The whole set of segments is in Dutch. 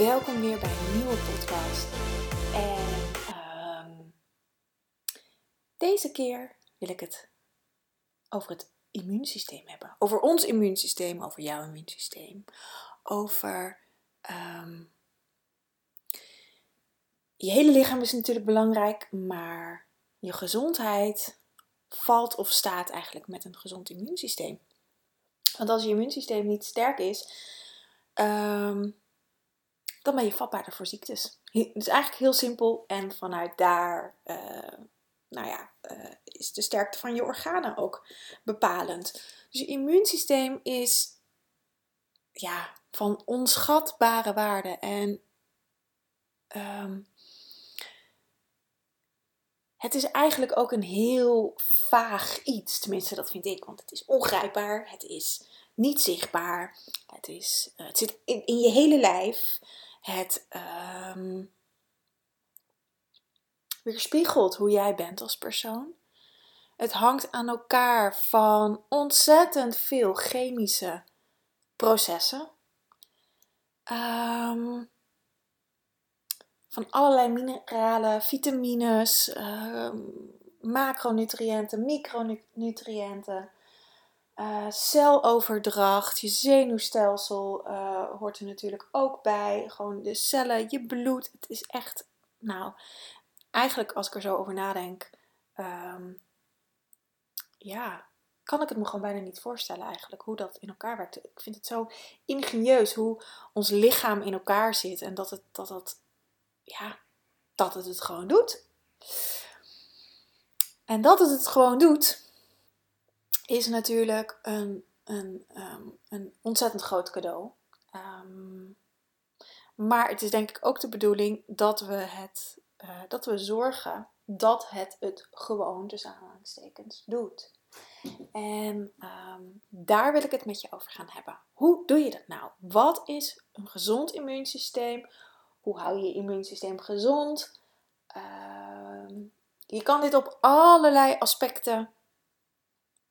Welkom weer bij een nieuwe podcast. En um, deze keer wil ik het over het immuunsysteem hebben. Over ons immuunsysteem, over jouw immuunsysteem. Over um, je hele lichaam is natuurlijk belangrijk, maar je gezondheid valt of staat eigenlijk met een gezond immuunsysteem. Want als je immuunsysteem niet sterk is, um, dan ben je vatbaarder voor ziektes. Het is eigenlijk heel simpel en vanuit daar uh, nou ja, uh, is de sterkte van je organen ook bepalend. Dus je immuunsysteem is ja, van onschatbare waarde. En um, het is eigenlijk ook een heel vaag iets. Tenminste, dat vind ik. Want het is ongrijpbaar. Het is niet zichtbaar. Het, is, uh, het zit in, in, je hele lijf. Het um, weerspiegelt hoe jij bent als persoon. Het hangt aan elkaar van ontzettend veel chemische processen. Um, van allerlei mineralen, vitamines, uh, macronutriënten, micronutriënten, uh, celoverdracht, je zenuwstelsel uh, hoort er natuurlijk ook bij. Gewoon de cellen, je bloed. Het is echt, nou, eigenlijk als ik er zo over nadenk, um, ja, kan ik het me gewoon bijna niet voorstellen eigenlijk hoe dat in elkaar werkt. Ik vind het zo ingenieus hoe ons lichaam in elkaar zit en dat het, dat, dat ja, dat het het gewoon doet. En dat het het gewoon doet, is natuurlijk een, een, um, een ontzettend groot cadeau. Um, maar het is denk ik ook de bedoeling dat we, het, uh, dat we zorgen dat het het gewoon, tussen aanhalingstekens, doet. En um, daar wil ik het met je over gaan hebben. Hoe doe je dat nou? Wat is een gezond immuunsysteem? Hoe hou je je immuunsysteem gezond? Je kan dit op allerlei aspecten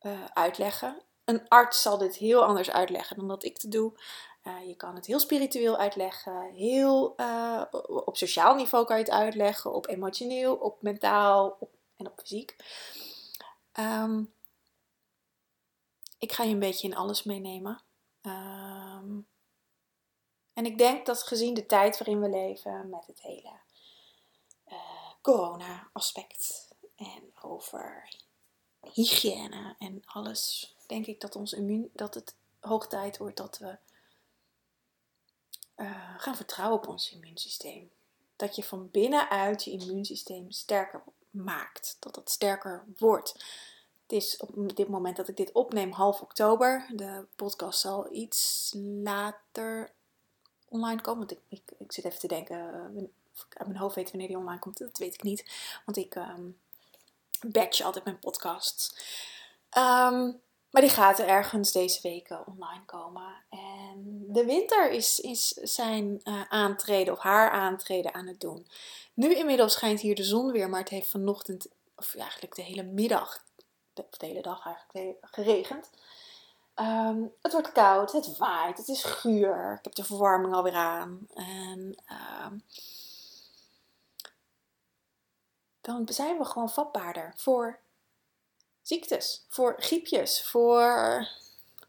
uh, uitleggen. Een arts zal dit heel anders uitleggen dan dat ik te doe. Uh, je kan het heel spiritueel uitleggen, heel, uh, op sociaal niveau kan je het uitleggen, op emotioneel, op mentaal op, en op fysiek. Um, ik ga je een beetje in alles meenemen. Um, en ik denk dat gezien de tijd waarin we leven, met het hele corona-aspect en over hygiëne en alles, denk ik dat, ons immuun, dat het hoog tijd wordt dat we uh, gaan vertrouwen op ons immuunsysteem. Dat je van binnenuit je immuunsysteem sterker maakt, dat dat sterker wordt. Het is op dit moment dat ik dit opneem half oktober. De podcast zal iets later online komen. Want ik, ik, zit even te denken, uh, uit mijn hoofd weten wanneer die online komt. Dat weet ik niet. Want ik um, batch altijd mijn podcasts. Um, maar die gaat er ergens deze weken online komen. En de winter is, is zijn uh, aantreden of haar aantreden aan het doen. Nu inmiddels schijnt hier de zon weer, maar het heeft vanochtend, of eigenlijk de hele middag, de, hele dag eigenlijk, geregend. Um, het wordt koud, het waait, het is guur. Ik heb de verwarming alweer aan. En um, dan zijn we gewoon vatbaarder voor ziektes, voor griepjes, voor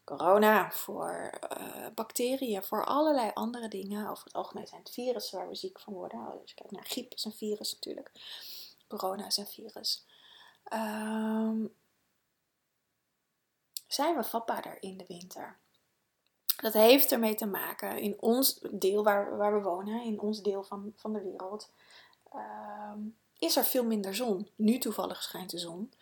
corona, voor uh, bacteriën, voor allerlei andere dingen. Over het algemeen zijn het virussen waar we ziek van worden. Als je kijkt naar griep is een virus natuurlijk. Corona is een virus. Um, zijn we vatbaarder in de winter. Dat heeft ermee te maken in ons deel waar, waar we wonen, in ons deel van, van de wereld. Um, is er veel minder zon. Nu toevallig schijnt de zon.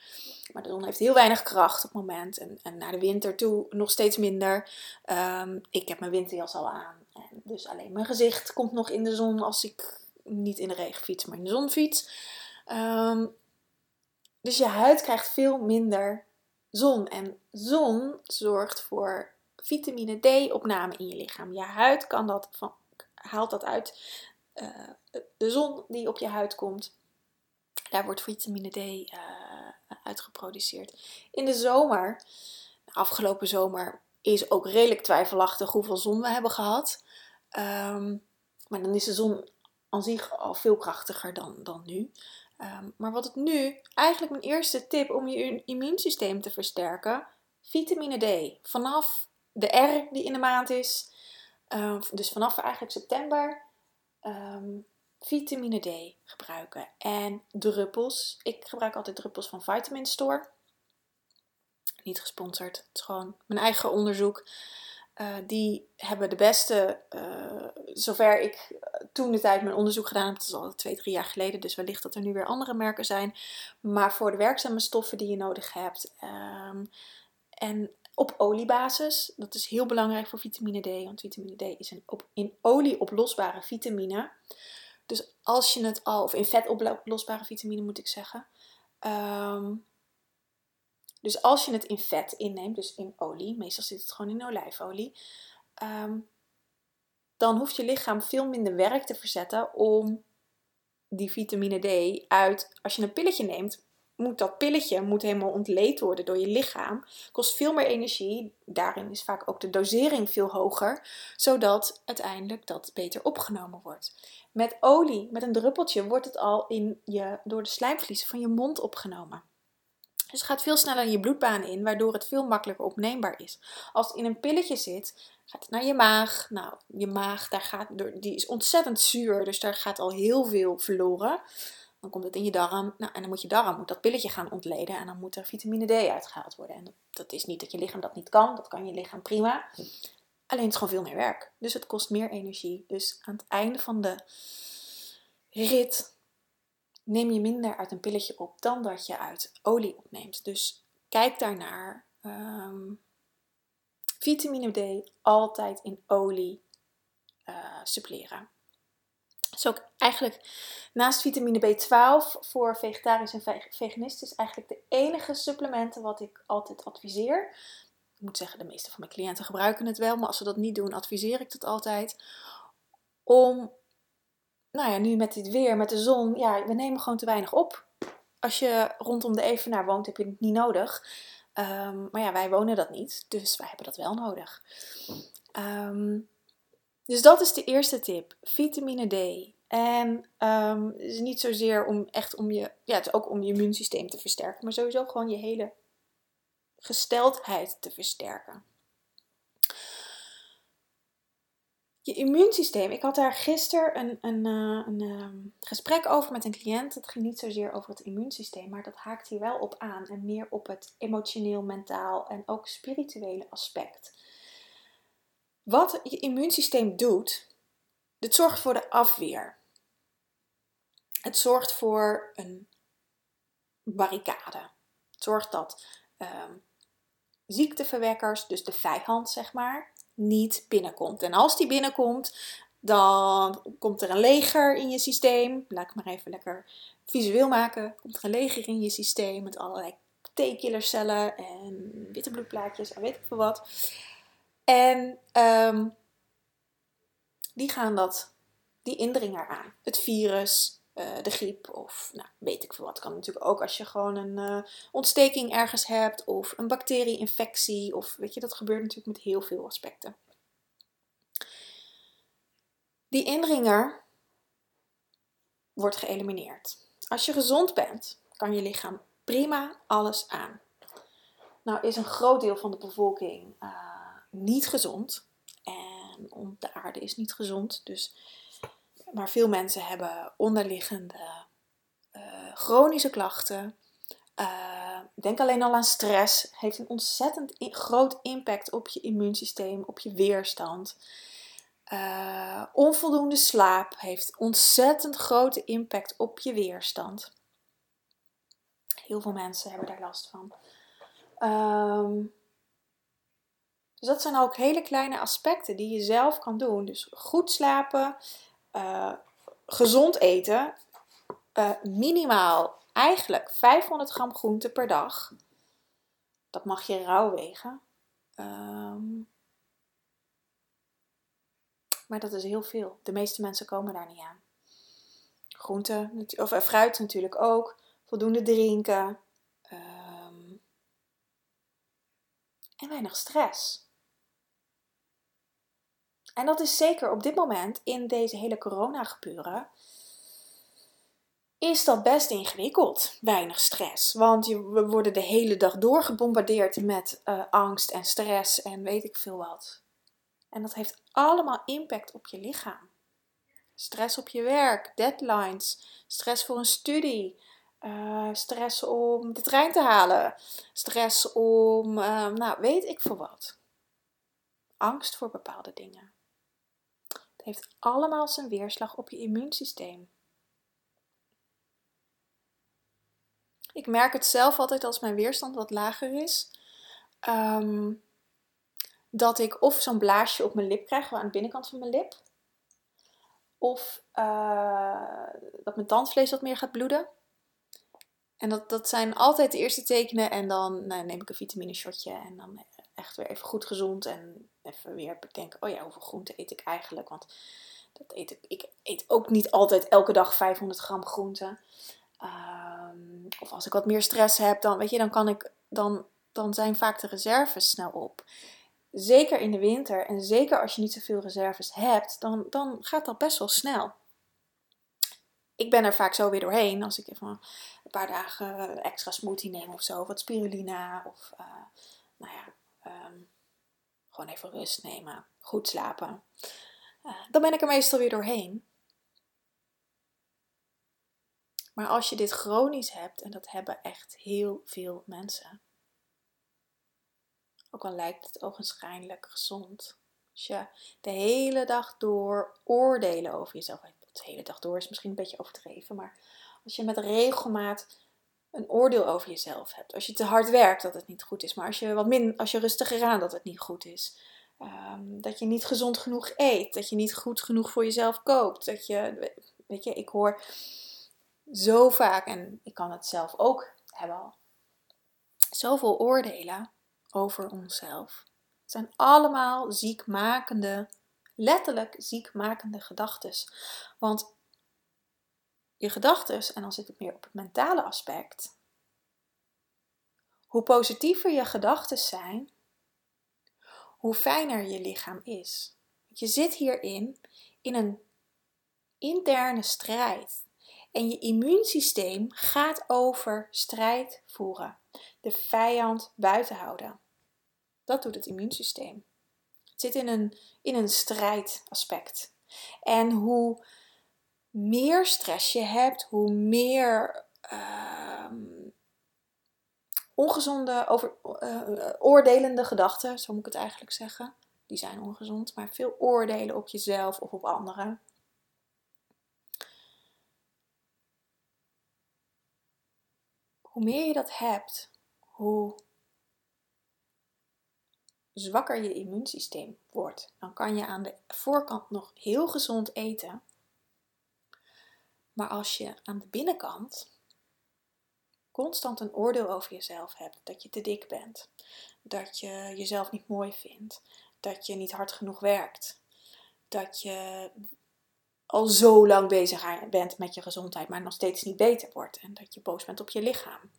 Maar de zon heeft heel weinig kracht op het moment. En, en naar de winter toe nog steeds minder. Ehm, ik heb mijn winterjas al aan. En dus alleen mijn gezicht komt nog in de zon als ik niet in de regen fiets, maar in de zon fiets. Ehm, dus je huid krijgt veel minder zon. En zon zorgt voor vitamine D-opname in je lichaam. Je huid kan dat van, haalt dat uit. Uh, de zon die op je huid komt, daar wordt vitamine D uh, uitgeproduceerd. In de zomer, de afgelopen zomer, is ook redelijk twijfelachtig hoeveel zon we hebben gehad. Um, maar dan is de zon aan zich al veel krachtiger dan, dan nu. Um, maar wat het nu, eigenlijk mijn eerste tip om je immuunsysteem te versterken, vitamine D. Vanaf de R die in de maand is, uh, dus vanaf eigenlijk september, vitamine D gebruiken. En druppels. Ik gebruik altijd druppels van Vitamin Store. Niet gesponsord. Het is gewoon mijn eigen onderzoek. Uh, die hebben de beste, uh, zover ik toen de tijd mijn onderzoek gedaan heb, dat is al twee, drie jaar geleden, dus wellicht dat er nu weer andere merken zijn. Maar voor de werkzame stoffen die je nodig hebt. Um, en op oliebasis, dat is heel belangrijk voor vitamine D, want vitamine D is een op, in olie oplosbare vitamine. Dus als je het al, of in vet oplosbare vitamine moet ik zeggen. Um, dus als je het in vet inneemt, dus in olie, meestal zit het gewoon in olijfolie, um, dan hoeft je lichaam veel minder werk te verzetten om die vitamine D uit. Als je een pilletje neemt, moet dat pilletje moet helemaal ontleed worden door je lichaam. Kost veel meer energie. Daarin is vaak ook de dosering veel hoger, zodat uiteindelijk dat beter opgenomen wordt. Met olie, met een druppeltje, wordt het al in je, door de slijmvliezen van je mond opgenomen. Dus het gaat veel sneller in je bloedbaan in, waardoor het veel makkelijker opneembaar is. Als het in een pilletje zit, gaat het naar je maag. Nou, je maag daar gaat, die is ontzettend zuur, dus daar gaat al heel veel verloren. Dan komt het in je darm. Nou, en dan moet je darm moet dat pilletje gaan ontleden. En dan moet er vitamine D uitgehaald worden. En dat is niet dat je lichaam dat niet kan. Dat kan je lichaam prima. Alleen het is gewoon veel meer werk. Dus het kost meer energie. Dus aan het einde van de rit neem je minder uit een pilletje op dan dat je uit olie opneemt. Dus kijk daarnaar. Um, vitamine D altijd in olie uh, suppleren. Is ook eigenlijk naast vitamine B12 voor vegetarisch en veganisten is eigenlijk de enige supplementen wat ik altijd adviseer. Ik moet zeggen, de meeste van mijn cliënten gebruiken het wel, maar als ze dat niet doen, adviseer ik het altijd. Om nou ja, nu met dit weer, met de zon, ja, we nemen gewoon te weinig op. Als je rondom de Evenaar woont, heb je het niet nodig. Ehm, maar ja, wij wonen dat niet, dus wij hebben dat wel nodig. Um, dus dat is de eerste tip, vitamine D. En um, het is niet zozeer om echt om je, ja, het is ook om je immuunsysteem te versterken, maar sowieso gewoon je hele gesteldheid te versterken. je immuunsysteem. Ik had daar gisteren een, een, eh, een, ehm, gesprek over met een cliënt. Het ging niet zozeer over het immuunsysteem, maar dat haakt hier wel op aan. En meer op het emotioneel, mentaal en ook spirituele aspect. Wat je immuunsysteem doet, het zorgt voor de afweer. Het zorgt voor een barricade. Het zorgt dat um, ziekteverwekkers, dus de vijand zeg maar, niet binnenkomt. En als die binnenkomt, dan komt er een leger in je systeem. Laat ik maar even lekker visueel maken. Komt er een leger in je systeem met allerlei T-killercellen en witte bloedplaatjes en weet ik veel wat. En um, die gaan dat, die indringer aan. Het virus, uh, de griep of nou, weet ik veel wat. Kan natuurlijk ook als je gewoon een uh, ontsteking ergens hebt of een bacterieinfectie. Of weet je, dat gebeurt natuurlijk met heel veel aspecten. Die indringer wordt geëlimineerd. Als je gezond bent, kan je lichaam prima alles aan. Nou is een groot deel van de bevolking uh, niet gezond. En de aarde is niet gezond. Dus maar veel mensen hebben onderliggende uh, chronische klachten. Uh, denk alleen al aan stress. Heeft een ontzettend groot impact op je immuunsysteem, op je weerstand. Uh, onvoldoende slaap heeft ontzettend grote impact op je weerstand. Heel veel mensen hebben daar last van. Um, dus dat zijn ook hele kleine aspecten die je zelf kan doen. Dus goed slapen, uh, gezond eten, uh, minimaal eigenlijk 500 gram groente per dag. Dat mag je rauw wegen. Um, maar dat is heel veel. De meeste mensen komen daar niet aan. Groente, of uh, fruit natuurlijk ook. Voldoende drinken. Um, en weinig stress. En dat is zeker op dit moment in deze hele corona gebeuren. Is dat best ingewikkeld? Weinig stress. Want we worden de hele dag doorgebombardeerd met uh, angst en stress en weet ik veel wat. En dat heeft allemaal impact op je lichaam. Stress op je werk, deadlines, stress voor een studie, uh, stress om de trein te halen, stress om, uh, nou weet ik veel wat. Angst voor bepaalde dingen. Heeft allemaal zijn weerslag op je immuunsysteem. Ik merk het zelf altijd als mijn weerstand wat lager is. Um, dat ik of zo'n blaasje op mijn lip krijg, aan de binnenkant van mijn lip. Of uh, dat mijn tandvlees wat meer gaat bloeden. En dat, dat zijn altijd de eerste tekenen. En dan nou, neem ik een vitamine shotje. En dan echt weer even goed gezond. En even weer bedenken, oh ja, hoeveel groente eet ik eigenlijk? Want dat eet ik, ik eet ook niet altijd elke dag 500 gram groente. Um, of als ik wat meer stress heb, dan, weet je, dan, kan ik, dan, dan zijn vaak de reserves snel op zeker in de winter en zeker als je niet zoveel reserves hebt, dan, dan gaat dat best wel snel. Ik ben er vaak zo weer doorheen als ik even een paar dagen extra smoothie neem of zo, wat spirulina of uh, nou ja, um, gewoon even rust nemen, goed slapen. Uh, dan ben ik er meestal weer doorheen. Maar als je dit chronisch hebt, en dat hebben echt heel veel mensen, ook al lijkt het ogenschijnlijk gezond. Als je de hele dag door oordelen over jezelf. De hele dag door is misschien een beetje overdreven. Maar als je met regelmaat een oordeel over jezelf hebt. Als je te hard werkt dat het niet goed is. Maar als je wat min, als je rustiger aan dat het niet goed is. Um, dat je niet gezond genoeg eet. Dat je niet goed genoeg voor jezelf koopt. Dat je, weet je, ik hoor zo vaak, en ik kan het zelf ook hebben al, zoveel oordelen over onszelf. Het zijn allemaal ziekmakende, letterlijk ziekmakende gedachten. Want je gedachten, en dan zit het meer op het mentale aspect, hoe positiever je gedachten zijn, hoe fijner je lichaam is. Je zit hierin in een interne strijd. En je immuunsysteem gaat over strijd voeren de vijand buiten houden. Dat doet het immuunsysteem. Het zit in een, in een strijdaspect. En hoe meer stress je hebt, hoe meer uh, ongezonde, over, uh, oordelende gedachten, zo moet ik het eigenlijk zeggen. Die zijn ongezond, maar veel oordelen op jezelf of op anderen. Hoe meer je dat hebt, hoe zwakker je immuunsysteem wordt. Dan kan je aan de voorkant nog heel gezond eten. Maar als je aan de binnenkant constant een oordeel over jezelf hebt, dat je te dik bent, dat je jezelf niet mooi vindt, dat je niet hard genoeg werkt, dat je al zo lang bezig bent met je gezondheid, maar nog steeds niet beter wordt en dat je boos bent op je lichaam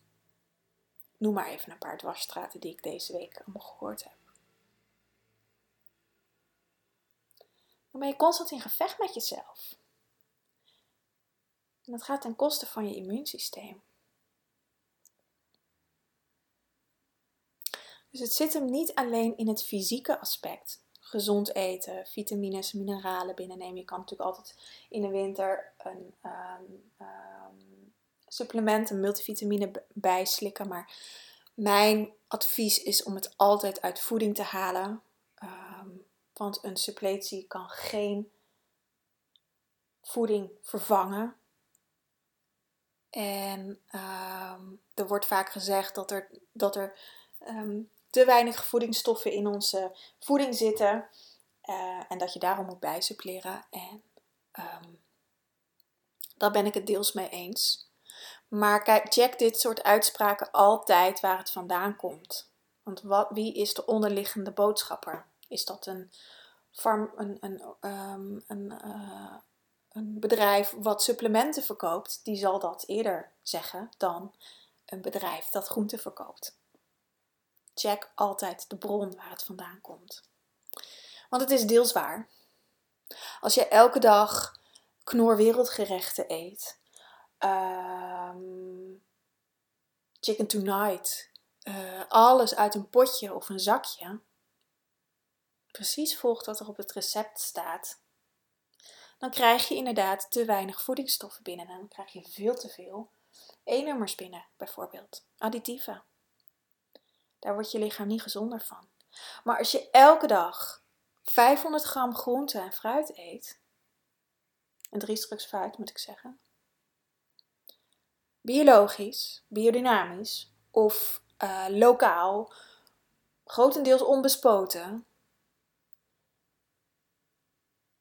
noem maar even een paar dwarsstraten die ik deze week allemaal gehoord heb. Dan ben je constant in gevecht met jezelf. En dat gaat ten koste van je immuunsysteem. Dus het zit hem niet alleen in het fysieke aspect. Gezond eten, vitamines, mineralen binnennemen. Je kan natuurlijk altijd in de winter een um, um, supplementen, multivitamine bijslikken. Maar mijn advies is om het altijd uit voeding te halen. Um, Want een suppletie kan geen voeding vervangen. En ehm, er wordt vaak gezegd dat er, dat er ehm, te weinig voedingsstoffen in onze voeding zitten. Uh, en dat je daarom moet bijsuppleren. En um, daar ben ik het deels mee eens. Maar kijk, check dit soort uitspraken altijd waar het vandaan komt. Want wat, wie is de onderliggende boodschapper? Is dat een, farm, een, een, een, uh, een bedrijf wat supplementen verkoopt? Die zal dat eerder zeggen dan een bedrijf dat groenten verkoopt. Check altijd de bron waar het vandaan komt. Want het is deels waar. Als je elke dag knor wereldgerechten eet, um, chicken tonight, uh, alles uit een potje of een zakje, precies volgt wat er op het recept staat, dan krijg je inderdaad te weinig voedingsstoffen binnen. En dan krijg je veel te veel E-nummers binnen, bijvoorbeeld. Additieven. Daar wordt je lichaam niet gezonder van. Maar als je elke dag 500 gram groente en fruit eet, en drie stuks fruit moet ik zeggen, biologisch, biodynamisch of uh, lokaal, grotendeels onbespoten,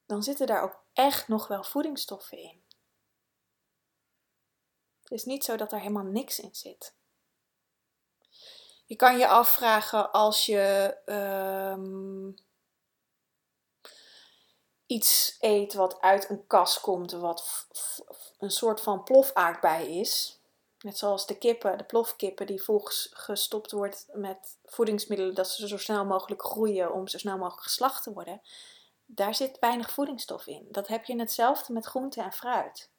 dan zitten daar ook echt nog wel voedingsstoffen in. Het is niet zo dat er helemaal niks in zit. Je kan je afvragen als je um, iets eet wat uit een kas komt, wat een soort van plofaardbei is. Net zoals de kippen, de plofkippen, die volgens gestopt wordt met voedingsmiddelen dat ze zo snel mogelijk groeien om zo snel mogelijk geslacht te worden. Daar zit weinig voedingsstof in. Dat heb je hetzelfde met groente en fruit.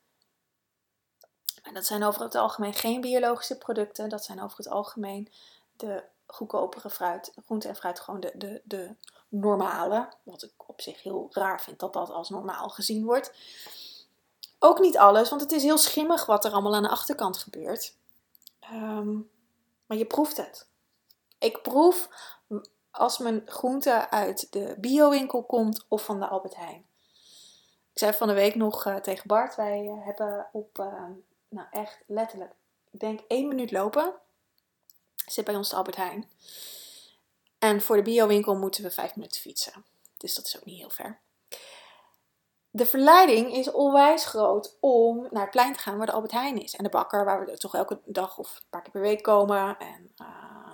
En dat zijn over het algemeen geen biologische producten. Dat zijn over het algemeen de goedkopere fruit, groente en fruit, gewoon de, de, de normale. Wat ik op zich heel raar vind dat dat als normaal gezien wordt. Ook niet alles, want het is heel schimmig wat er allemaal aan de achterkant gebeurt. Ehm, maar je proeft het. Ik proef als mijn groente uit de biowinkel komt of van de Albert Heijn. Ik zei van de week nog uh, tegen Bart, wij uh, hebben op, uh, nou echt letterlijk, ik denk één minuut lopen, zit bij ons de Albert Heijn. En voor de biowinkel moeten we vijf minuten fietsen. Dus dat is ook niet heel ver. De verleiding is onwijs groot om naar het plein te gaan waar de Albert Heijn is. En de bakker waar we toch elke dag of een paar keer per week komen. En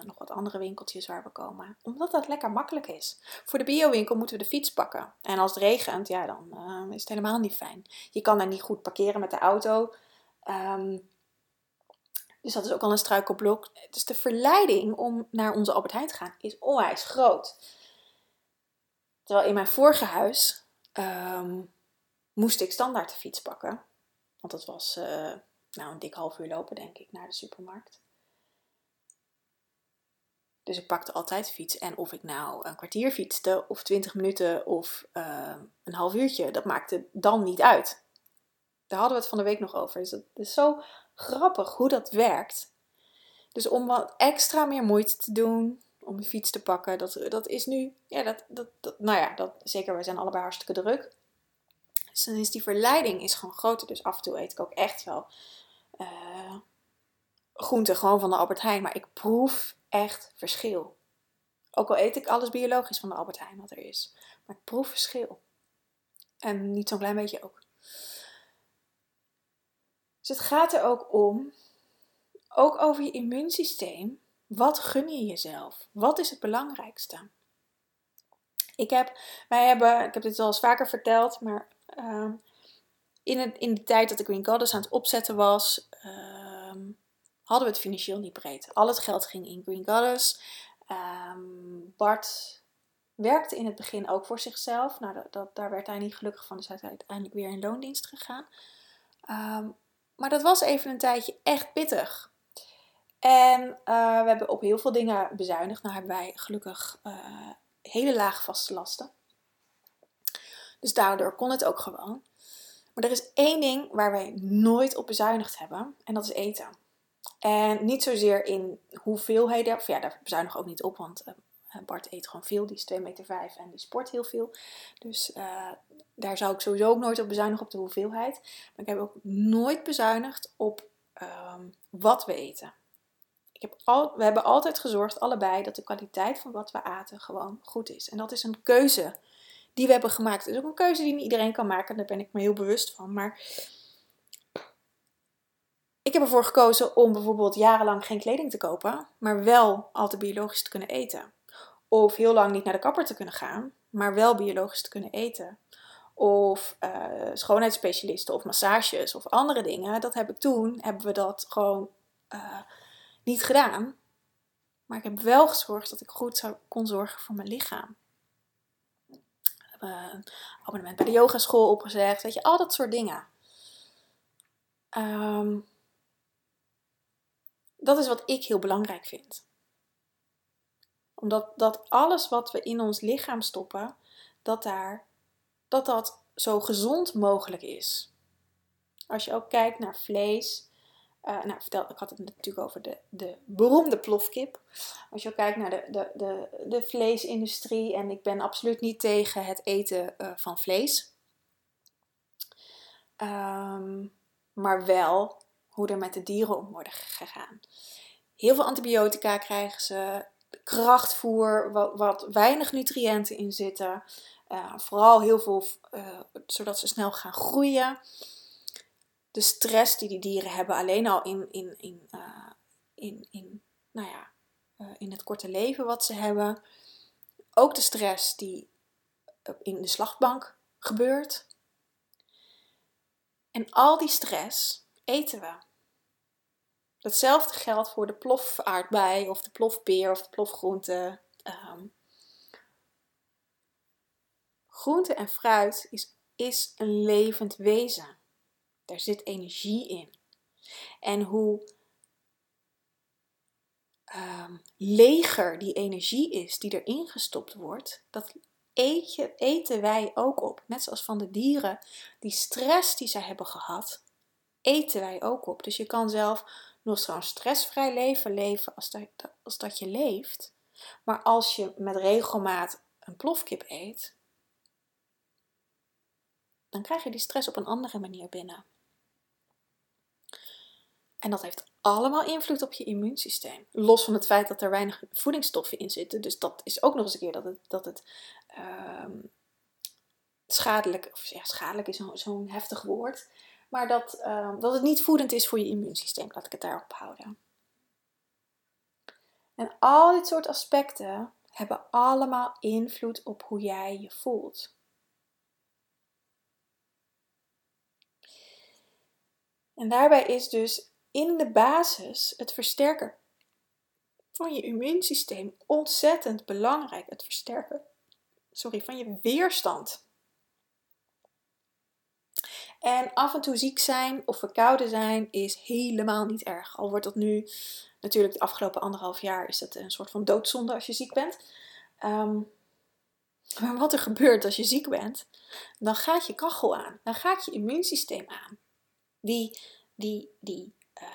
nog wat andere winkeltjes waar we komen. Omdat dat lekker makkelijk is. Voor de biowinkel moeten we de fiets pakken. En als het regent, ja, dan uh, is het helemaal niet fijn. Je kan daar niet goed parkeren met de auto. Um, dus dat is ook al een struikelblok. Dus de verleiding om naar onze Albert Heijn te gaan is onwijs groot. Terwijl in mijn vorige huis um, moest ik standaard de fiets pakken. Want dat was uh, nou een dik half uur lopen, denk ik, naar de supermarkt. Dus ik pakte altijd fiets. En of ik nou een kwartier fietste, of twintig minuten, of uh, een half uurtje, dat maakte dan niet uit. Daar hadden we het van de week nog over. Dus dat is zo grappig hoe dat werkt. Dus om wat extra meer moeite te doen, om je fiets te pakken, dat, dat is nu, ja, dat, dat, dat, nou ja, dat, zeker, we zijn allebei hartstikke druk. Dus dan is die verleiding is gewoon groter. Dus af en toe eet ik ook echt wel uh, groenten gewoon van de Albert Heijn. Maar ik proef echt verschil. Ook al eet ik alles biologisch van de Albert Heijn wat er is. Maar ik proef verschil. En niet zo'n klein beetje ook. Dus het gaat er ook om, ook over je immuunsysteem. Wat gun je jezelf? Wat is het belangrijkste? Ik heb, wij hebben, ik heb dit al eens vaker verteld, maar uh, in, het, in de tijd dat ik Green Goddess aan het opzetten was, uh, hadden we het financieel niet breed. Al het geld ging in Green Goddess. Um, Bart werkte in het begin ook voor zichzelf. Nou, dat, daar werd hij niet gelukkig van, dus hij is uiteindelijk weer in loondienst gegaan. Um, maar dat was even een tijdje echt pittig. En uh, we hebben op heel veel dingen bezuinigd. Nou hebben wij gelukkig uh, hele laag vaste lasten. Dus daardoor kon het ook gewoon. Maar er is één ding waar wij nooit op bezuinigd hebben. En dat is eten. En niet zozeer in hoeveelheden. Of ja, daar bezuinigen we ook niet op. Want uh, Bart eet gewoon veel, die is 2,5 meter vijf en die sport heel veel. Dus daar zou ik sowieso ook nooit op bezuinigen op de hoeveelheid. Maar ik heb ook nooit bezuinigd op ehm, wat we eten. Ik heb al, we hebben altijd gezorgd, allebei, dat de kwaliteit van wat we aten gewoon goed is. En dat is een keuze die we hebben gemaakt. Het is ook een keuze die niet iedereen kan maken, daar ben ik me heel bewust van. Maar ik heb ervoor gekozen om bijvoorbeeld jarenlang geen kleding te kopen, maar wel altijd biologisch te kunnen eten. Of heel lang niet naar de kapper te kunnen gaan, maar wel biologisch te kunnen eten. Of uh, schoonheidsspecialisten of massages of andere dingen. Dat heb ik toen, hebben we dat gewoon uh, niet gedaan. Maar ik heb wel gezorgd dat ik goed zou, kon zorgen voor mijn lichaam. Een abonnement bij de yogaschool opgezegd. Weet je, al dat soort dingen. Um, dat is wat ik heel belangrijk vind. Omdat dat alles wat we in ons lichaam stoppen, dat, daar, dat dat zo gezond mogelijk is. Als je ook kijkt naar vlees. Uh, nou, vertel, ik had het natuurlijk over de, de beroemde plofkip. Als je ook kijkt naar de, de, de, de vleesindustrie. En ik ben absoluut niet tegen het eten uh, van vlees. Um, maar wel hoe er met de dieren om worden gegaan. Heel veel antibiotica krijgen ze, krachtvoer, wat, wat weinig nutriënten in zitten. Uh, vooral heel veel, uh, zodat ze snel gaan groeien. De stress die die dieren hebben, alleen al in, in, in, uh, in, in, nou ja, in het korte leven wat ze hebben. Ook de stress die in de slachtbank gebeurt. En al die stress eten we. Hetzelfde geldt voor de plofaardbei of de plofpeer of de plofgroente. Um, groente en fruit is, is een levend wezen. Daar zit energie in. En hoe um, leger die energie is die erin gestopt wordt, dat eten wij ook op. Net zoals van de dieren, die stress die zij hebben gehad, eten wij ook op. Dus je kan zelf nog zo'n stressvrij leven leven als dat, als dat je leeft. Maar als je met regelmaat een plofkip eet, dan krijg je die stress op een andere manier binnen. En dat heeft allemaal invloed op je immuunsysteem. Los van het feit dat er weinig voedingsstoffen in zitten. Dus dat is ook nog eens een keer dat het, dat het uh, schadelijk, of ja, schadelijk is zo'n heftig woord. Maar dat, ehm, dat het niet voedend is voor je immuunsysteem. Laat ik het daarop houden. En al dit soort aspecten hebben allemaal invloed op hoe jij je voelt. En daarbij is dus in de basis het versterken van je immuunsysteem ontzettend belangrijk. Het versterken sorry, van je weerstand. En af en toe ziek zijn of verkouden zijn is helemaal niet erg. Al wordt dat nu, natuurlijk de afgelopen anderhalf jaar, is dat een soort van doodzonde als je ziek bent. Ehm, maar wat er gebeurt als je ziek bent, dan gaat je kachel aan. Dan gaat je immuunsysteem aan. Die, die, die uh,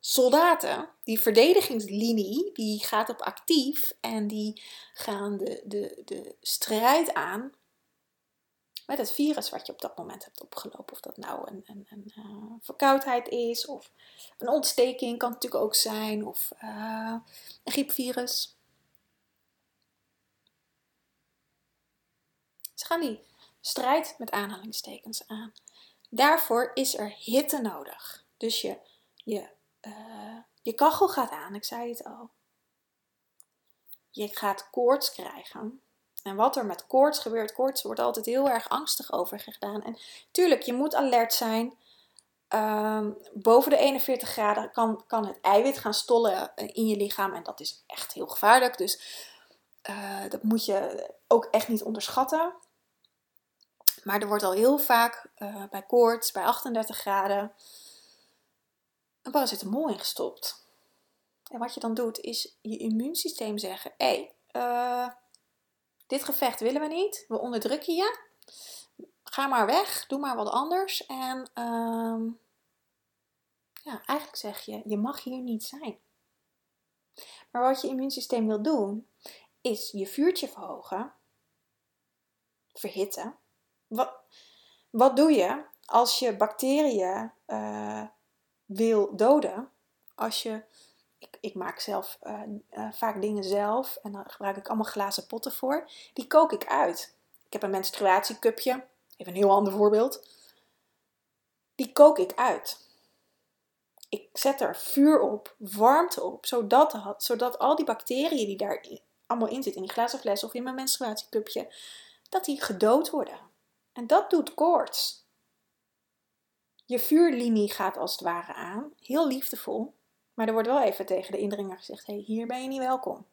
soldaten, die verdedigingslinie, die gaat op actief en die gaan de, de, de strijd aan met het virus wat je op dat moment hebt opgelopen. Of dat nou een, een, een uh, verkoudheid is, of een ontsteking kan het natuurlijk ook zijn, of uh, een griepvirus. Ze gaan die strijd met aanhalingstekens aan. Daarvoor is er hitte nodig. Dus je, je, uh, je kachel gaat aan, ik zei het al. Je gaat koorts krijgen. En wat er met koorts gebeurt, koorts wordt altijd heel erg angstig over gedaan. En tuurlijk, je moet alert zijn. Um, boven de 41 graden kan, kan het eiwit gaan stollen in je lichaam. En dat is echt heel gevaarlijk. Dus uh, dat moet je ook echt niet onderschatten. Maar er wordt al heel vaak uh, bij koorts, bij 38 graden, een paracetamol ingestopt. En wat je dan doet, is je immuunsysteem zeggen: hé, hey, dit gevecht willen we niet. We onderdrukken je. Ga maar weg. Doe maar wat anders. En ehm, ja, eigenlijk zeg je, je mag hier niet zijn. Maar wat je immuunsysteem wil doen, is je vuurtje verhogen, verhitten. Wat, wat doe je als je bacteriën uh, wil doden? Als je, ik, ik maak zelf uh, uh, vaak dingen zelf en dan gebruik ik allemaal glazen potten voor. Die kook ik uit. Ik heb een menstruatiecupje, even een heel ander voorbeeld. Die kook ik uit. Ik zet er vuur op, warmte op, zodat, zodat al die bacteriën die daar allemaal in zitten, in die glazen fles of in mijn menstruatiecupje, dat die gedood worden. En dat doet koorts. Je vuurlinie gaat als het ware aan, heel liefdevol, maar er wordt wel even tegen de indringer gezegd: hé, hey, hier ben je niet welkom.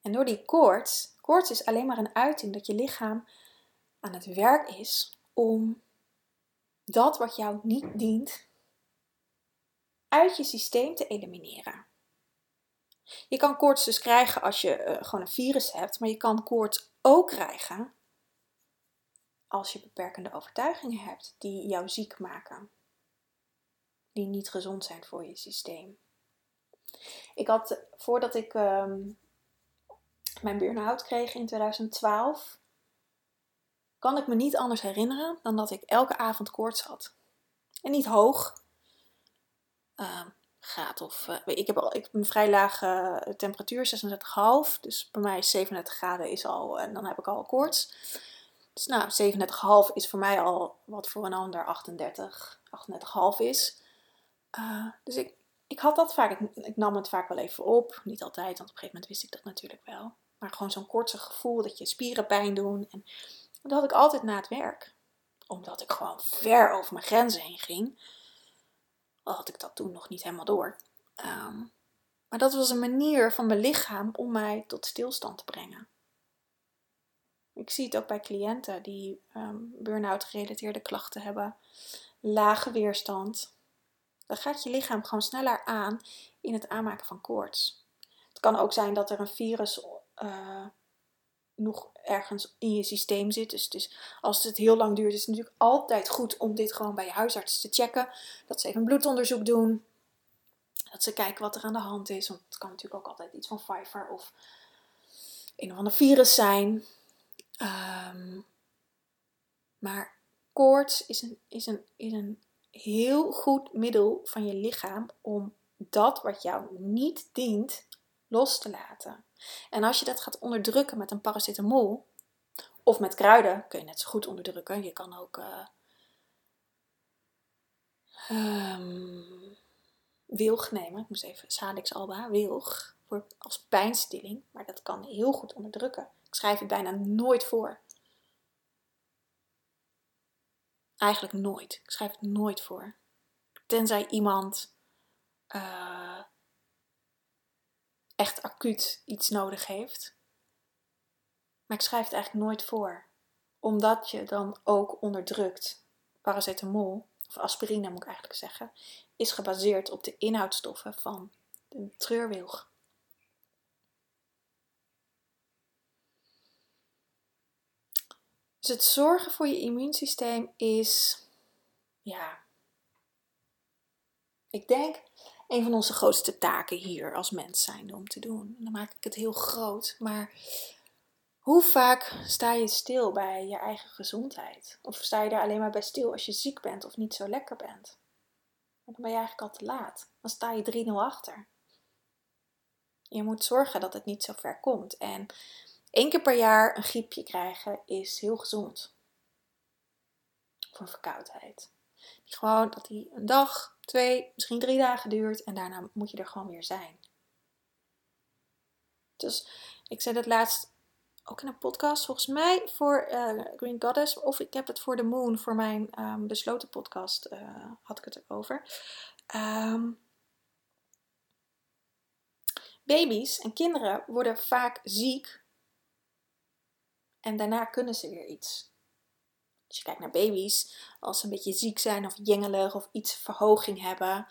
En door die koorts, koorts is alleen maar een uiting dat je lichaam aan het werk is om dat wat jou niet dient uit je systeem te elimineren. Je kan koorts dus krijgen als je uh, gewoon een virus hebt, maar je kan koorts ook krijgen als je beperkende overtuigingen hebt die jou ziek maken, die niet gezond zijn voor je systeem. Ik had, voordat ik um, mijn burn-out kreeg in 2012, kan ik me niet anders herinneren dan dat ik elke avond koorts had. En niet hoog. Uh, graad of. Uh, ik, heb al, ik een vrij lage temperatuur, 36,5. Dus bij mij is 37 graden is al. En dan heb ik al koorts. Dus nou, 37,5 is voor mij al wat voor een ander 38, 38,5 is. Uh, dus ik, ik had dat vaak. Ik, nam het vaak wel even op. Niet altijd, want op een gegeven moment wist ik dat natuurlijk wel. Maar gewoon zo'n korte gevoel dat je spieren pijn doen. En dat had ik altijd na het werk. Omdat ik gewoon ver over mijn grenzen heen ging. Al had ik dat toen nog niet helemaal door. Um, maar dat was een manier van mijn lichaam om mij tot stilstand te brengen. Ik zie het ook bij cliënten die um, burn-out gerelateerde klachten hebben, lage weerstand. Dan gaat je lichaam gewoon sneller aan in het aanmaken van koorts. Het kan ook zijn dat er een virus uh, nog ergens in je systeem zit. Dus, als het heel lang duurt, is het natuurlijk altijd goed om dit gewoon bij je huisarts te checken. Dat ze even een bloedonderzoek doen. Dat ze kijken wat er aan de hand is. Want het kan natuurlijk ook altijd iets van Pfeiffer of een of ander virus zijn. Um, maar koorts is een, is, een, is een heel goed middel van je lichaam om dat wat jou niet dient los te laten. En als je dat gaat onderdrukken met een paracetamol of met kruiden, kun je net zo goed onderdrukken. Je kan ook uh, wilg nemen. Ik moest even Salix alba, wilg, als pijnstilling. Maar dat kan heel goed onderdrukken. Ik schrijf het bijna nooit voor. Eigenlijk nooit. Ik schrijf het nooit voor. Tenzij iemand uh, echt acuut iets nodig heeft. Maar ik schrijf het eigenlijk nooit voor. Omdat je dan ook onderdrukt. Paracetamol, of aspirine moet ik eigenlijk zeggen, is gebaseerd op de inhoudstoffen van de treurwilg. Dus het zorgen voor je immuunsysteem is, ja, ik denk een van onze grootste taken hier als mens zijn om te doen. En dan maak ik het heel groot, maar hoe vaak sta je stil bij je eigen gezondheid? Of sta je daar alleen maar bij stil als je ziek bent of niet zo lekker bent? dan ben je eigenlijk al te laat. Dan sta je 3-0 achter. Je moet zorgen dat het niet zo ver komt. En één keer per jaar een griepje krijgen is heel gezond. Voor verkoudheid. Gewoon dat die een dag, twee, misschien drie dagen duurt en daarna moet je er gewoon weer zijn. Dus ik zei dat laatst ook in een podcast, volgens mij voor uh, Green Goddess, of ik heb het voor The Moon, voor mijn um, besloten podcast, uh, had ik het erover. Um, baby's en kinderen worden vaak ziek en daarna kunnen ze weer iets. Als je kijkt naar baby's, als ze een beetje ziek zijn of jengelig of iets verhoging hebben,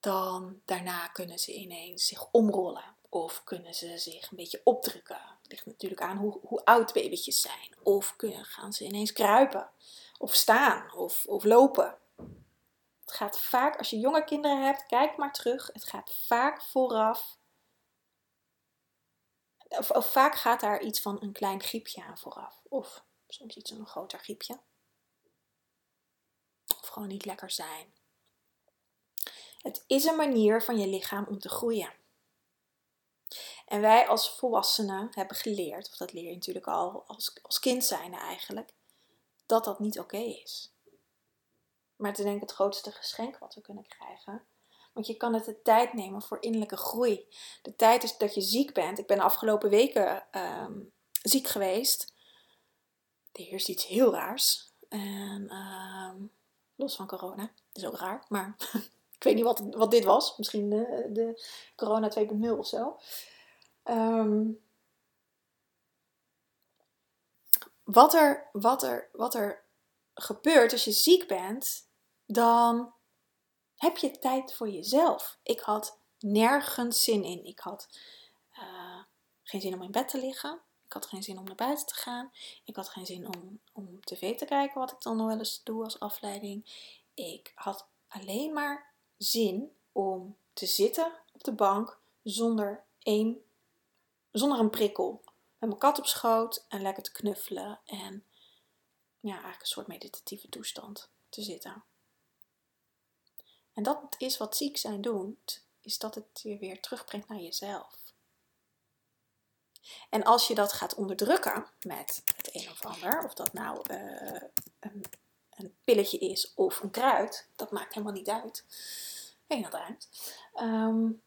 dan daarna kunnen ze ineens zich omrollen. Of kunnen ze zich een beetje opdrukken. Het ligt natuurlijk aan hoe, hoe oud babytjes zijn. Of kunnen, gaan ze ineens kruipen. Of staan. Of, of lopen. Het gaat vaak, als je jonge kinderen hebt, kijk maar terug. Het gaat vaak vooraf. Of, vaak gaat daar iets van een klein griepje aan vooraf. Of soms iets een groter griepje. Of gewoon niet lekker zijn. Het is een manier van je lichaam om te groeien. En wij als volwassenen hebben geleerd, of dat leer je natuurlijk al als, als kind zijn eigenlijk, dat dat niet oké is. Maar het is denk ik het grootste geschenk wat we kunnen krijgen. Want je kan het de tijd nemen voor innerlijke groei. De tijd is dat je ziek bent. Ik ben de afgelopen weken ehm, ziek geweest. Er heerst iets heel raars. Ehm, los van corona. Dat is ook raar. Maar ik weet niet wat, wat dit was. Misschien de, de corona 2.0 of zo. Ehm, wat, er, wat, er, wat er gebeurt als je ziek bent, dan heb je tijd voor jezelf. Ik had nergens zin in. Ik had uh, geen zin om in bed te liggen. Ik had geen zin om naar buiten te gaan. Ik had geen zin om, om tv te kijken, wat ik dan nog wel eens doe als afleiding. Ik had alleen maar zin om te zitten op de bank zonder één zonder een prikkel. Met mijn kat op schoot en lekker te knuffelen. En ja, eigenlijk een soort meditatieve toestand te zitten. En dat is wat ziek zijn doet, is dat het je weer terugbrengt naar jezelf. En als je dat gaat onderdrukken met het een of ander, of dat nou uh, een, een, pilletje is of een kruid, dat maakt helemaal niet uit. Geen dat uit. Um,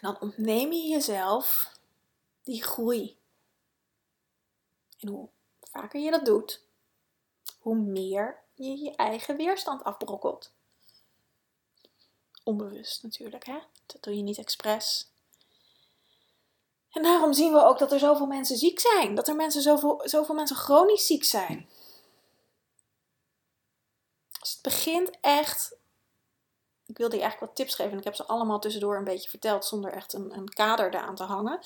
dan ontneem je jezelf die groei. En hoe vaker je dat doet, hoe meer je je eigen weerstand afbrokkelt. Onbewust natuurlijk, hè? Dat doe je niet expres. En daarom zien we ook dat er zoveel mensen ziek zijn. Dat er mensen zoveel, zoveel mensen chronisch ziek zijn. Dus het begint echt ik wilde je eigenlijk wat tips geven. En ik heb ze allemaal tussendoor een beetje verteld zonder echt een, een kader eraan te hangen.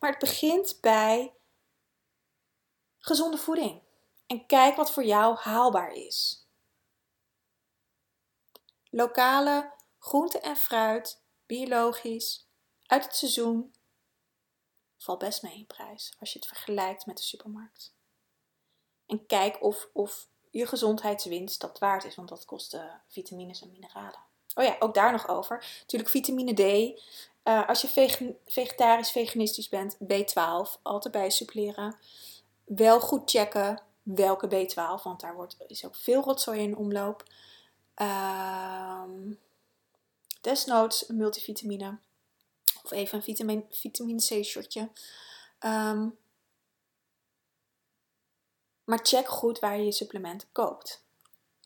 Maar het begint bij gezonde voeding. En kijk wat voor jou haalbaar is. Lokale groente en fruit, biologisch, uit het seizoen, valt best mee in prijs als je het vergelijkt met de supermarkt. En kijk of, of je gezondheidswinst dat waard is, want dat kost vitamines en mineralen. Oh ja, ook daar nog over. Natuurlijk vitamine D. Uh, als je vegetarisch, veganistisch bent, B12, altijd bij suppleren. Wel goed checken welke B12, want daar wordt, is ook veel rotzooi in omloop. Uh, desnoods een multivitamine. Of even een vitamine, vitamine C shotje. Um, maar check goed waar je je supplementen koopt.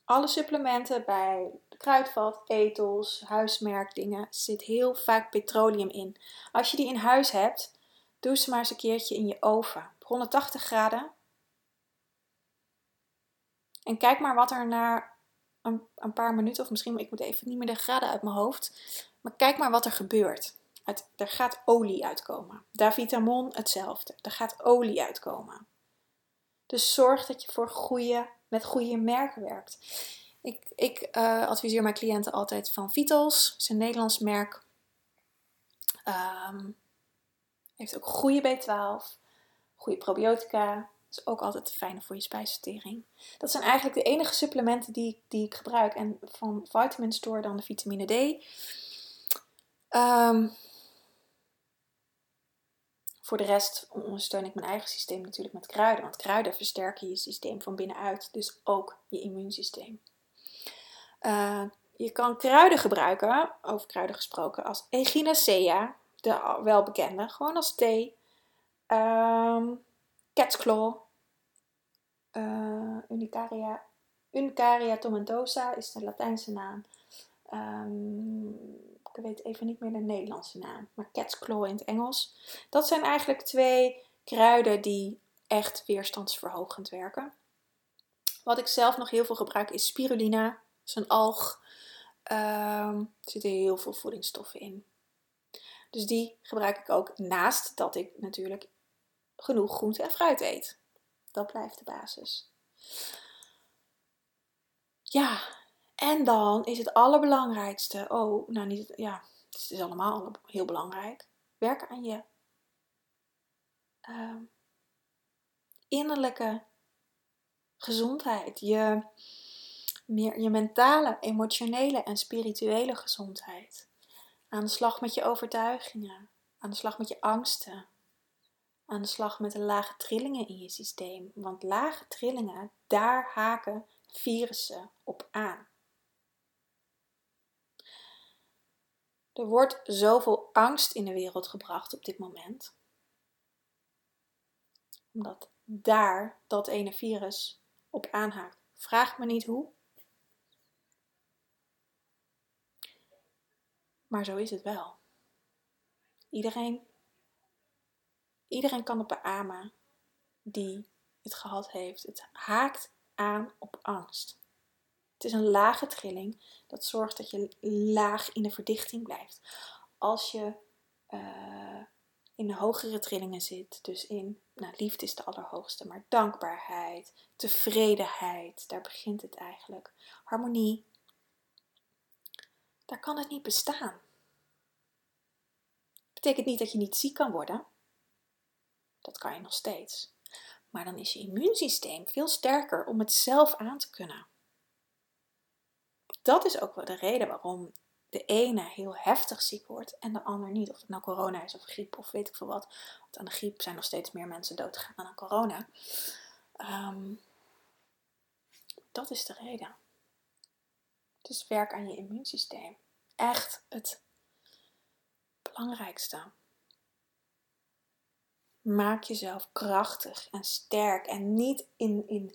Alle supplementen bij kruidvat, etels, huismerkdingen zit heel vaak petroleum in. Als je die in huis hebt, doe ze maar eens een keertje in je oven. 180 graden. En kijk maar wat er na een, paar minuten, of misschien, ik moet even niet meer de graden uit mijn hoofd. Maar kijk maar wat er gebeurt. Het, er gaat olie uitkomen. Davitamon hetzelfde. Er gaat olie uitkomen. Dus zorg dat je voor goede, met goede merken werkt. Ik, ik uh, adviseer mijn cliënten altijd van Vitals. Is een Nederlands merk. Um, heeft ook goede B12, goede probiotica. Ook altijd fijn voor je spijsvertering. Dat zijn eigenlijk de enige supplementen die, die ik gebruik. En van Vitamin Store dan de vitamine D. Um, voor de rest ondersteun ik mijn eigen systeem natuurlijk met kruiden. Want kruiden versterken je systeem van binnenuit. Dus ook je immuunsysteem. Uh, je kan kruiden gebruiken, over kruiden gesproken, als Echinacea, de welbekende, gewoon als thee. Um, cat's claw, uh, Unicaria, Unicaria tomentosa is de Latijnse naam. Um, ik weet even niet meer de Nederlandse naam, maar cat's claw in het Engels. Dat zijn eigenlijk twee kruiden die echt weerstandsverhogend werken. Wat ik zelf nog heel veel gebruik is spirulina is een alg. Um, er zitten heel veel voedingsstoffen in. Dus die gebruik ik ook naast dat ik natuurlijk genoeg groente en fruit eet. Dat blijft de basis. Ja, En dan is het allerbelangrijkste, oh, nou niet, ja, het is allemaal heel belangrijk. Werken aan je uh, innerlijke gezondheid, je, meer, je mentale, emotionele en spirituele gezondheid. Aan de slag met je overtuigingen, aan de slag met je angsten, aan de slag met de lage trillingen in je systeem. Want lage trillingen, daar haken virussen op aan. Er wordt zoveel angst in de wereld gebracht op dit moment. Omdat daar dat ene virus op aanhaakt. Vraag me niet hoe. Maar zo is het wel. Iedereen, iedereen kan het beamen die het gehad heeft. Het haakt aan op angst. Het is een lage trilling dat zorgt dat je laag in de verdichting blijft. Als je uh, in de hogere trillingen zit, dus in, nou, liefde is de allerhoogste, maar dankbaarheid, tevredenheid, daar begint het eigenlijk. Harmonie, daar kan het niet bestaan. Betekent niet dat je niet ziek kan worden. Dat kan je nog steeds. Maar dan is je immuunsysteem veel sterker om het zelf aan te kunnen. Dat is ook wel de reden waarom de ene heel heftig ziek wordt en de ander niet. Of het nou corona is of griep of weet ik veel wat. Want aan de griep zijn nog steeds meer mensen doodgegaan dan aan corona. Ehm, dat is de reden. Dus werk aan je immuunsysteem. Echt het belangrijkste. Maak jezelf krachtig en sterk en niet in, in,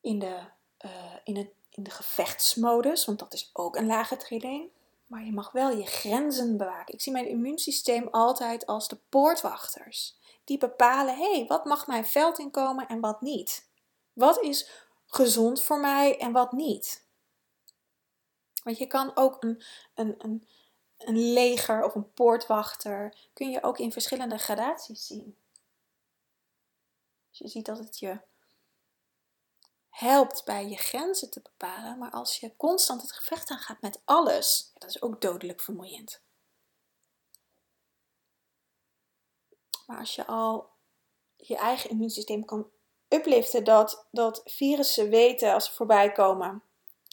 in, de, uh, in het in de gevechtsmodus, want dat is ook een lage trilling. Maar je mag wel je grenzen bewaken. Ik zie mijn immuunsysteem altijd als de poortwachters. Die bepalen, hé, hey, wat mag mijn veld inkomen en wat niet? Wat is gezond voor mij en wat niet? Want je kan ook een, een, een, een leger of een poortwachter, kun je ook in verschillende gradaties zien. Dus je ziet dat het je helpt bij je grenzen te bepalen, maar als je constant het gevecht aangaat met alles, dat is ook dodelijk vermoeiend. Maar als je al je eigen immuunsysteem kan upliften, dat, dat virussen weten als ze voorbij komen.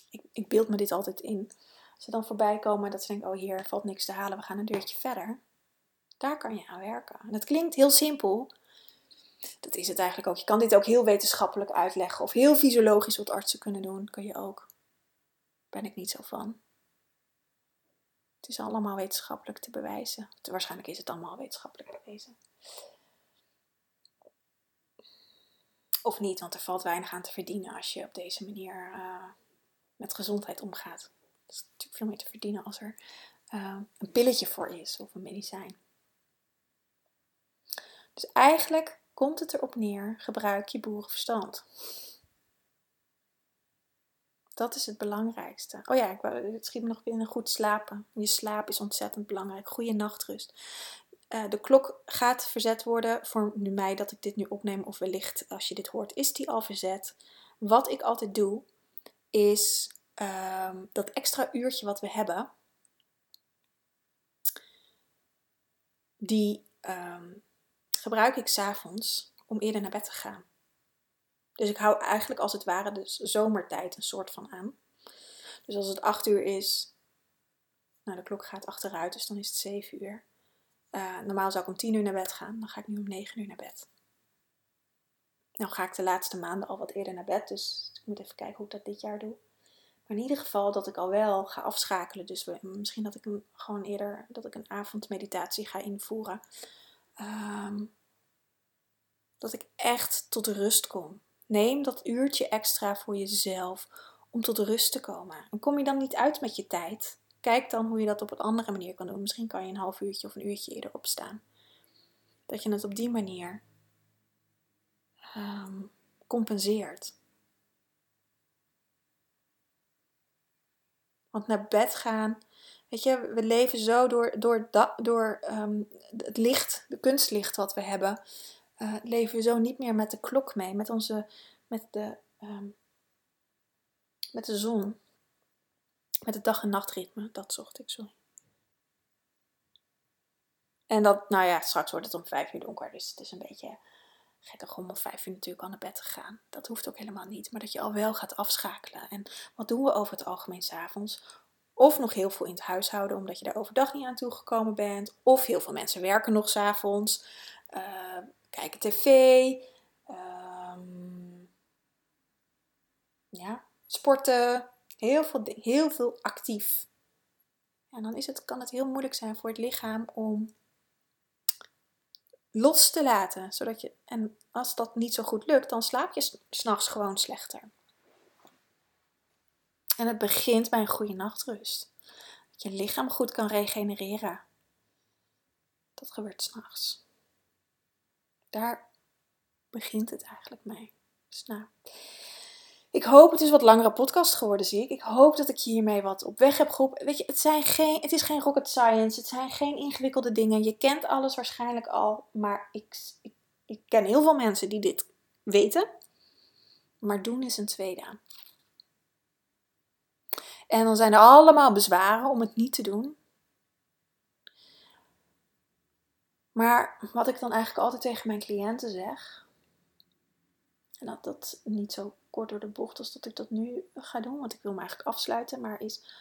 Ik, ik beeld me dit altijd in. Ze dan voorbij komen, dat ze denken: oh, hier valt niks te halen, we gaan een deurtje verder. Daar kan je aan werken. En het klinkt heel simpel, dat is het eigenlijk ook. Je kan dit ook heel wetenschappelijk uitleggen of heel fysiologisch wat artsen kunnen doen, kun je ook. Ben ik niet zo van. Het is allemaal wetenschappelijk te bewijzen. Waarschijnlijk is het allemaal wetenschappelijk bewezen. Of niet, want er valt weinig aan te verdienen als je op deze manier uh, met gezondheid omgaat. Is natuurlijk veel meer te verdienen als er uh, een pilletje voor is of een medicijn. Dus eigenlijk komt het erop neer, gebruik je boerenverstand. Dat is het belangrijkste. Oh ja, ik het schiet me nog binnen goed slapen. Je slaap is ontzettend belangrijk. Goede nachtrust. Uh, de klok gaat verzet worden voor nu mij dat ik dit nu opneem, of wellicht als je dit hoort, is die al verzet. Wat ik altijd doe, is uh, dat extra uurtje wat we hebben, die uh, gebruik ik s'avonds om eerder naar bed te gaan. Dus ik hou eigenlijk als het ware de zomertijd een soort van aan. Dus als het 8 uur is, nou de klok gaat achteruit, dus dan is het 7 uur. Uh, normaal zou ik om 10 uur naar bed gaan, dan ga ik nu om 9 uur naar bed. Nou ga ik de laatste maanden al wat eerder naar bed, dus ik moet even kijken hoe ik dat dit jaar doe. Maar in ieder geval dat ik al wel ga afschakelen. Dus misschien dat ik een, gewoon eerder dat ik een avondmeditatie ga invoeren. Ehm, dat ik echt tot rust kom. Neem dat uurtje extra voor jezelf om tot rust te komen. En kom je dan niet uit met je tijd? Kijk dan hoe je dat op een andere manier kan doen. Misschien kan je een half uurtje of een uurtje eerder opstaan. Dat je het op die manier um, compenseert. Want naar bed gaan Weet je, we leven zo door, door, door um, het licht, de kunstlicht wat we hebben, uh, leven we zo niet meer met de klok mee, met, onze, met, de, um, met de zon. Met het dag- en nachtritme, dat zocht ik, sorry. En dat, nou ja, straks wordt het om vijf uur donker, dus het is een beetje gekkig om vijf uur natuurlijk al naar bed te gaan. Dat hoeft ook helemaal niet, maar dat je al wel gaat afschakelen. En wat doen we over het algemeen s'avonds? Of nog heel veel in het huishouden, omdat je daar overdag niet aan toegekomen bent. Of heel veel mensen werken nog s'avonds, uh, kijken tv, um, ja, sporten, heel veel, heel veel actief. En dan is het, kan het heel moeilijk zijn voor het lichaam om los te laten. Zodat je, en als dat niet zo goed lukt, dan slaap je s'nachts gewoon slechter. En het begint bij een goede nachtrust. Dat je lichaam goed kan regenereren. Dat gebeurt s'nachts. Daar begint het eigenlijk mee. Dus nou, ik hoop, het is wat langere podcast geworden, zie ik. Ik hoop dat ik hiermee wat op weg heb geholpen. Weet je, het, zijn geen, het is geen rocket science. Het zijn geen ingewikkelde dingen. Je kent alles waarschijnlijk al. Maar ik, ik, ik ken heel veel mensen die dit weten. Maar doen is een tweede. En dan zijn er allemaal bezwaren om het niet te doen. Maar wat ik dan eigenlijk altijd tegen mijn cliënten zeg, en dat dat niet zo kort door de bocht als dat ik dat nu ga doen, want ik wil me eigenlijk afsluiten, maar is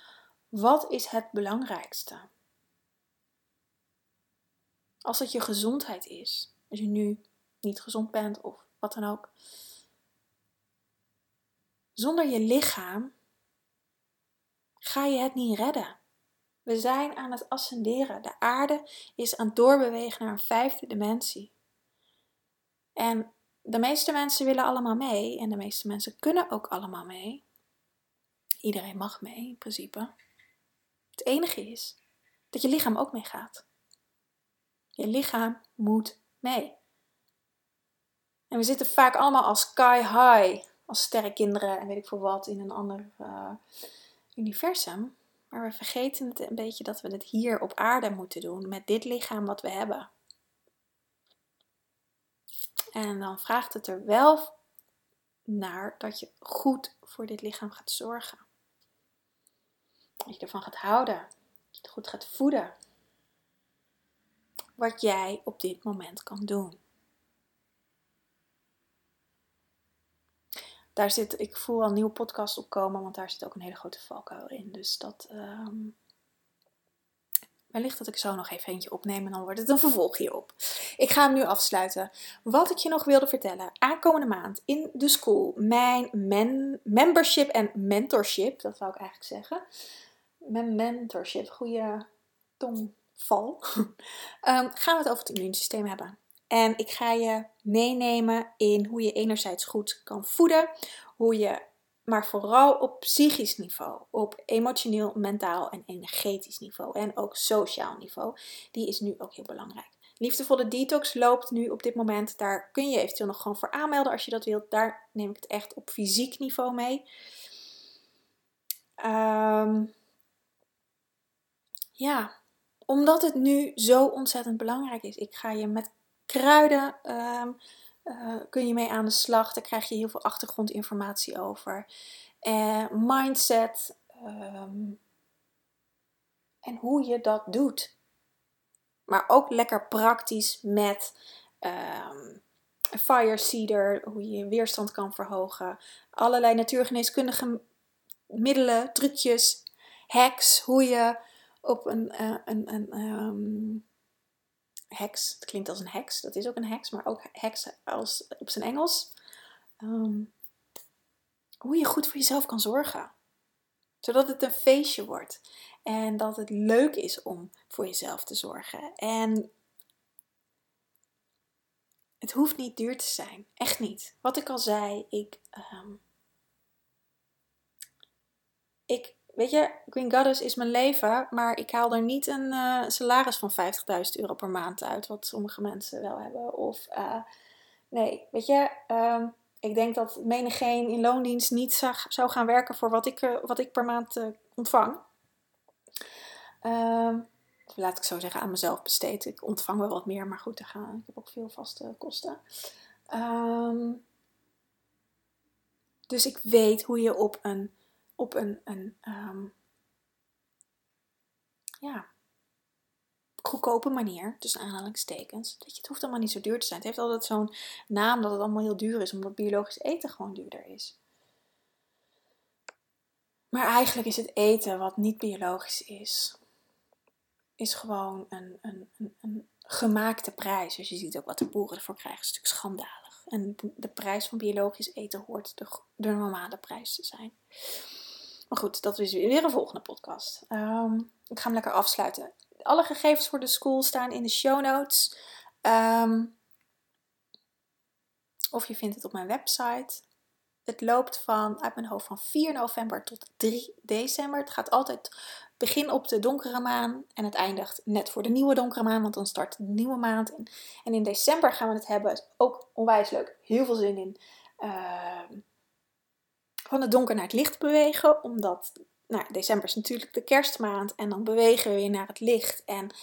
wat is het belangrijkste? Als het je gezondheid is, als je nu niet gezond bent of wat dan ook, zonder je lichaam ga je het niet redden. We zijn aan het ascenderen. De aarde is aan het doorbewegen naar een vijfde dimensie. En de meeste mensen willen allemaal mee en de meeste mensen kunnen ook allemaal mee. Iedereen mag mee in principe. Het enige is dat je lichaam ook meegaat. Je lichaam moet mee. En we zitten vaak allemaal als sky high, als sterrenkinderen en weet ik veel wat, in een ander uh, universum. Maar we vergeten het een beetje dat we het hier op aarde moeten doen met dit lichaam wat we hebben. En dan vraagt het er wel naar dat je goed voor dit lichaam gaat zorgen. Dat je ervan gaat houden. Dat je het goed gaat voeden. Wat jij op dit moment kan doen. Daar zit, ik voel al een nieuwe podcast opkomen, want daar zit ook een hele grote valkuil in. Dus dat, um, wellicht dat ik zo nog even eentje opneem en dan wordt het een vervolg hierop. Ik ga hem nu afsluiten. Wat ik je nog wilde vertellen. Aankomende maand in de school mijn membership en mentorship. Dat wou ik eigenlijk zeggen. Mijn mentorship. Goede tongval. um, gaan we het over het immuunsysteem hebben. En ik ga je meenemen in hoe je enerzijds goed kan voeden, hoe je, maar vooral op psychisch niveau, op emotioneel, mentaal en energetisch niveau en ook sociaal niveau. Die is nu ook heel belangrijk. Liefdevolle detox loopt nu op dit moment. Daar kun je eventueel nog gewoon voor aanmelden als je dat wilt. Daar neem ik het echt op fysiek niveau mee. Um, ja, omdat het nu zo ontzettend belangrijk is. Ik ga je met kruiden um, uh, kun je mee aan de slag. Daar krijg je heel veel achtergrondinformatie over. Uh, mindset. Um, en hoe je dat doet. Maar ook lekker praktisch met um, fire cedar, hoe je je weerstand kan verhogen. Allerlei natuurgeneeskundige middelen, trucjes, hacks, hoe je op een, uh, een, een um, heks, het klinkt als een heks, dat is ook een heks, maar ook heks als, op zijn Engels. Um, hoe je goed voor jezelf kan zorgen. Zodat het een feestje wordt. En dat het leuk is om voor jezelf te zorgen. En het hoeft niet duur te zijn. Echt niet. Wat ik al zei, ik. Um, ik weet je, Green Goddess is mijn leven, maar ik haal er niet een uh, salaris van 50.000 euro per maand uit, wat sommige mensen wel hebben. Of uh, nee, weet je, um, ik denk dat menigeen in loondienst niet zou, gaan werken voor wat ik, uh, wat ik per maand ontvang. Um, laat ik zo zeggen, aan mezelf besteed. Ik ontvang wel wat meer, maar goed, te gaan. ik heb ook veel vaste kosten. Um, dus ik weet hoe je op een, op een, een um, ja, goedkope manier, tussen aanhalingstekens. Dat je, het hoeft allemaal niet zo duur te zijn. Het heeft altijd zo'n naam dat het allemaal heel duur is, omdat biologisch eten gewoon duurder is. Maar eigenlijk is het eten wat niet biologisch is, is gewoon een, een, een, een gemaakte prijs. Dus je ziet ook wat de boeren ervoor krijgen, is natuurlijk schandalig. En de, prijs van biologisch eten hoort de, de, normale prijs te zijn. Maar goed, dat is weer een volgende podcast. Ehm, ik ga hem lekker afsluiten. Alle gegevens voor de school staan in de show notes. Ehm, of je vindt het op mijn website. Het loopt van, uit mijn hoofd, van 4 november tot 3 december. Het gaat altijd begin op de donkere maan en het eindigt net voor de nieuwe donkere maan, want dan start de nieuwe maand. En, in december gaan we het hebben, ook onwijs leuk, heel veel zin in, uh, van het donker naar het licht bewegen. Omdat, nou, december is natuurlijk de kerstmaand en dan bewegen we weer naar het licht. En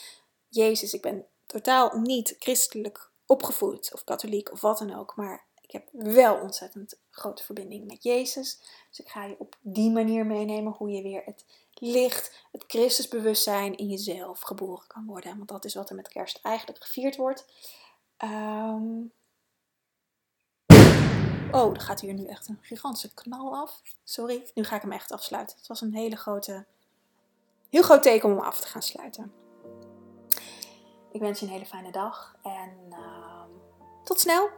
Jezus, ik ben totaal niet christelijk opgevoed of katholiek of wat dan ook, maar ik heb wel ontzettend grote verbinding met Jezus. Dus ik ga je op die manier meenemen hoe je weer het licht, het Christusbewustzijn in jezelf geboren kan worden. Want dat is wat er met kerst eigenlijk gevierd wordt. Ehm, oh, er gaat hier nu echt een gigantische knal af. Sorry, nu ga ik hem echt afsluiten. Het was een hele grote, heel groot teken om hem af te gaan sluiten. Ik wens je een hele fijne dag en uh, tot snel!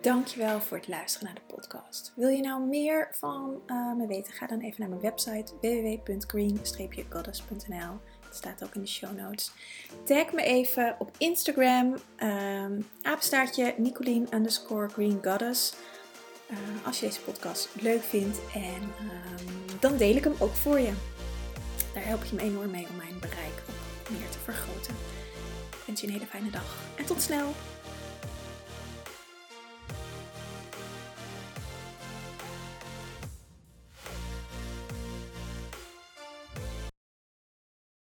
Dankjewel voor het luisteren naar de podcast. Wil je nou meer van uh, me weten? Ga dan even naar mijn website www.green-goddess.nl. Staat ook in de show notes. Tag me even op Instagram, um, apenstaartje Nicolien underscore Green Goddess. Uh, als je deze podcast leuk vindt en um, dan deel ik hem ook voor je. Daar help je me enorm mee om mijn bereik meer te vergroten. Ik wens je een hele fijne dag en tot snel!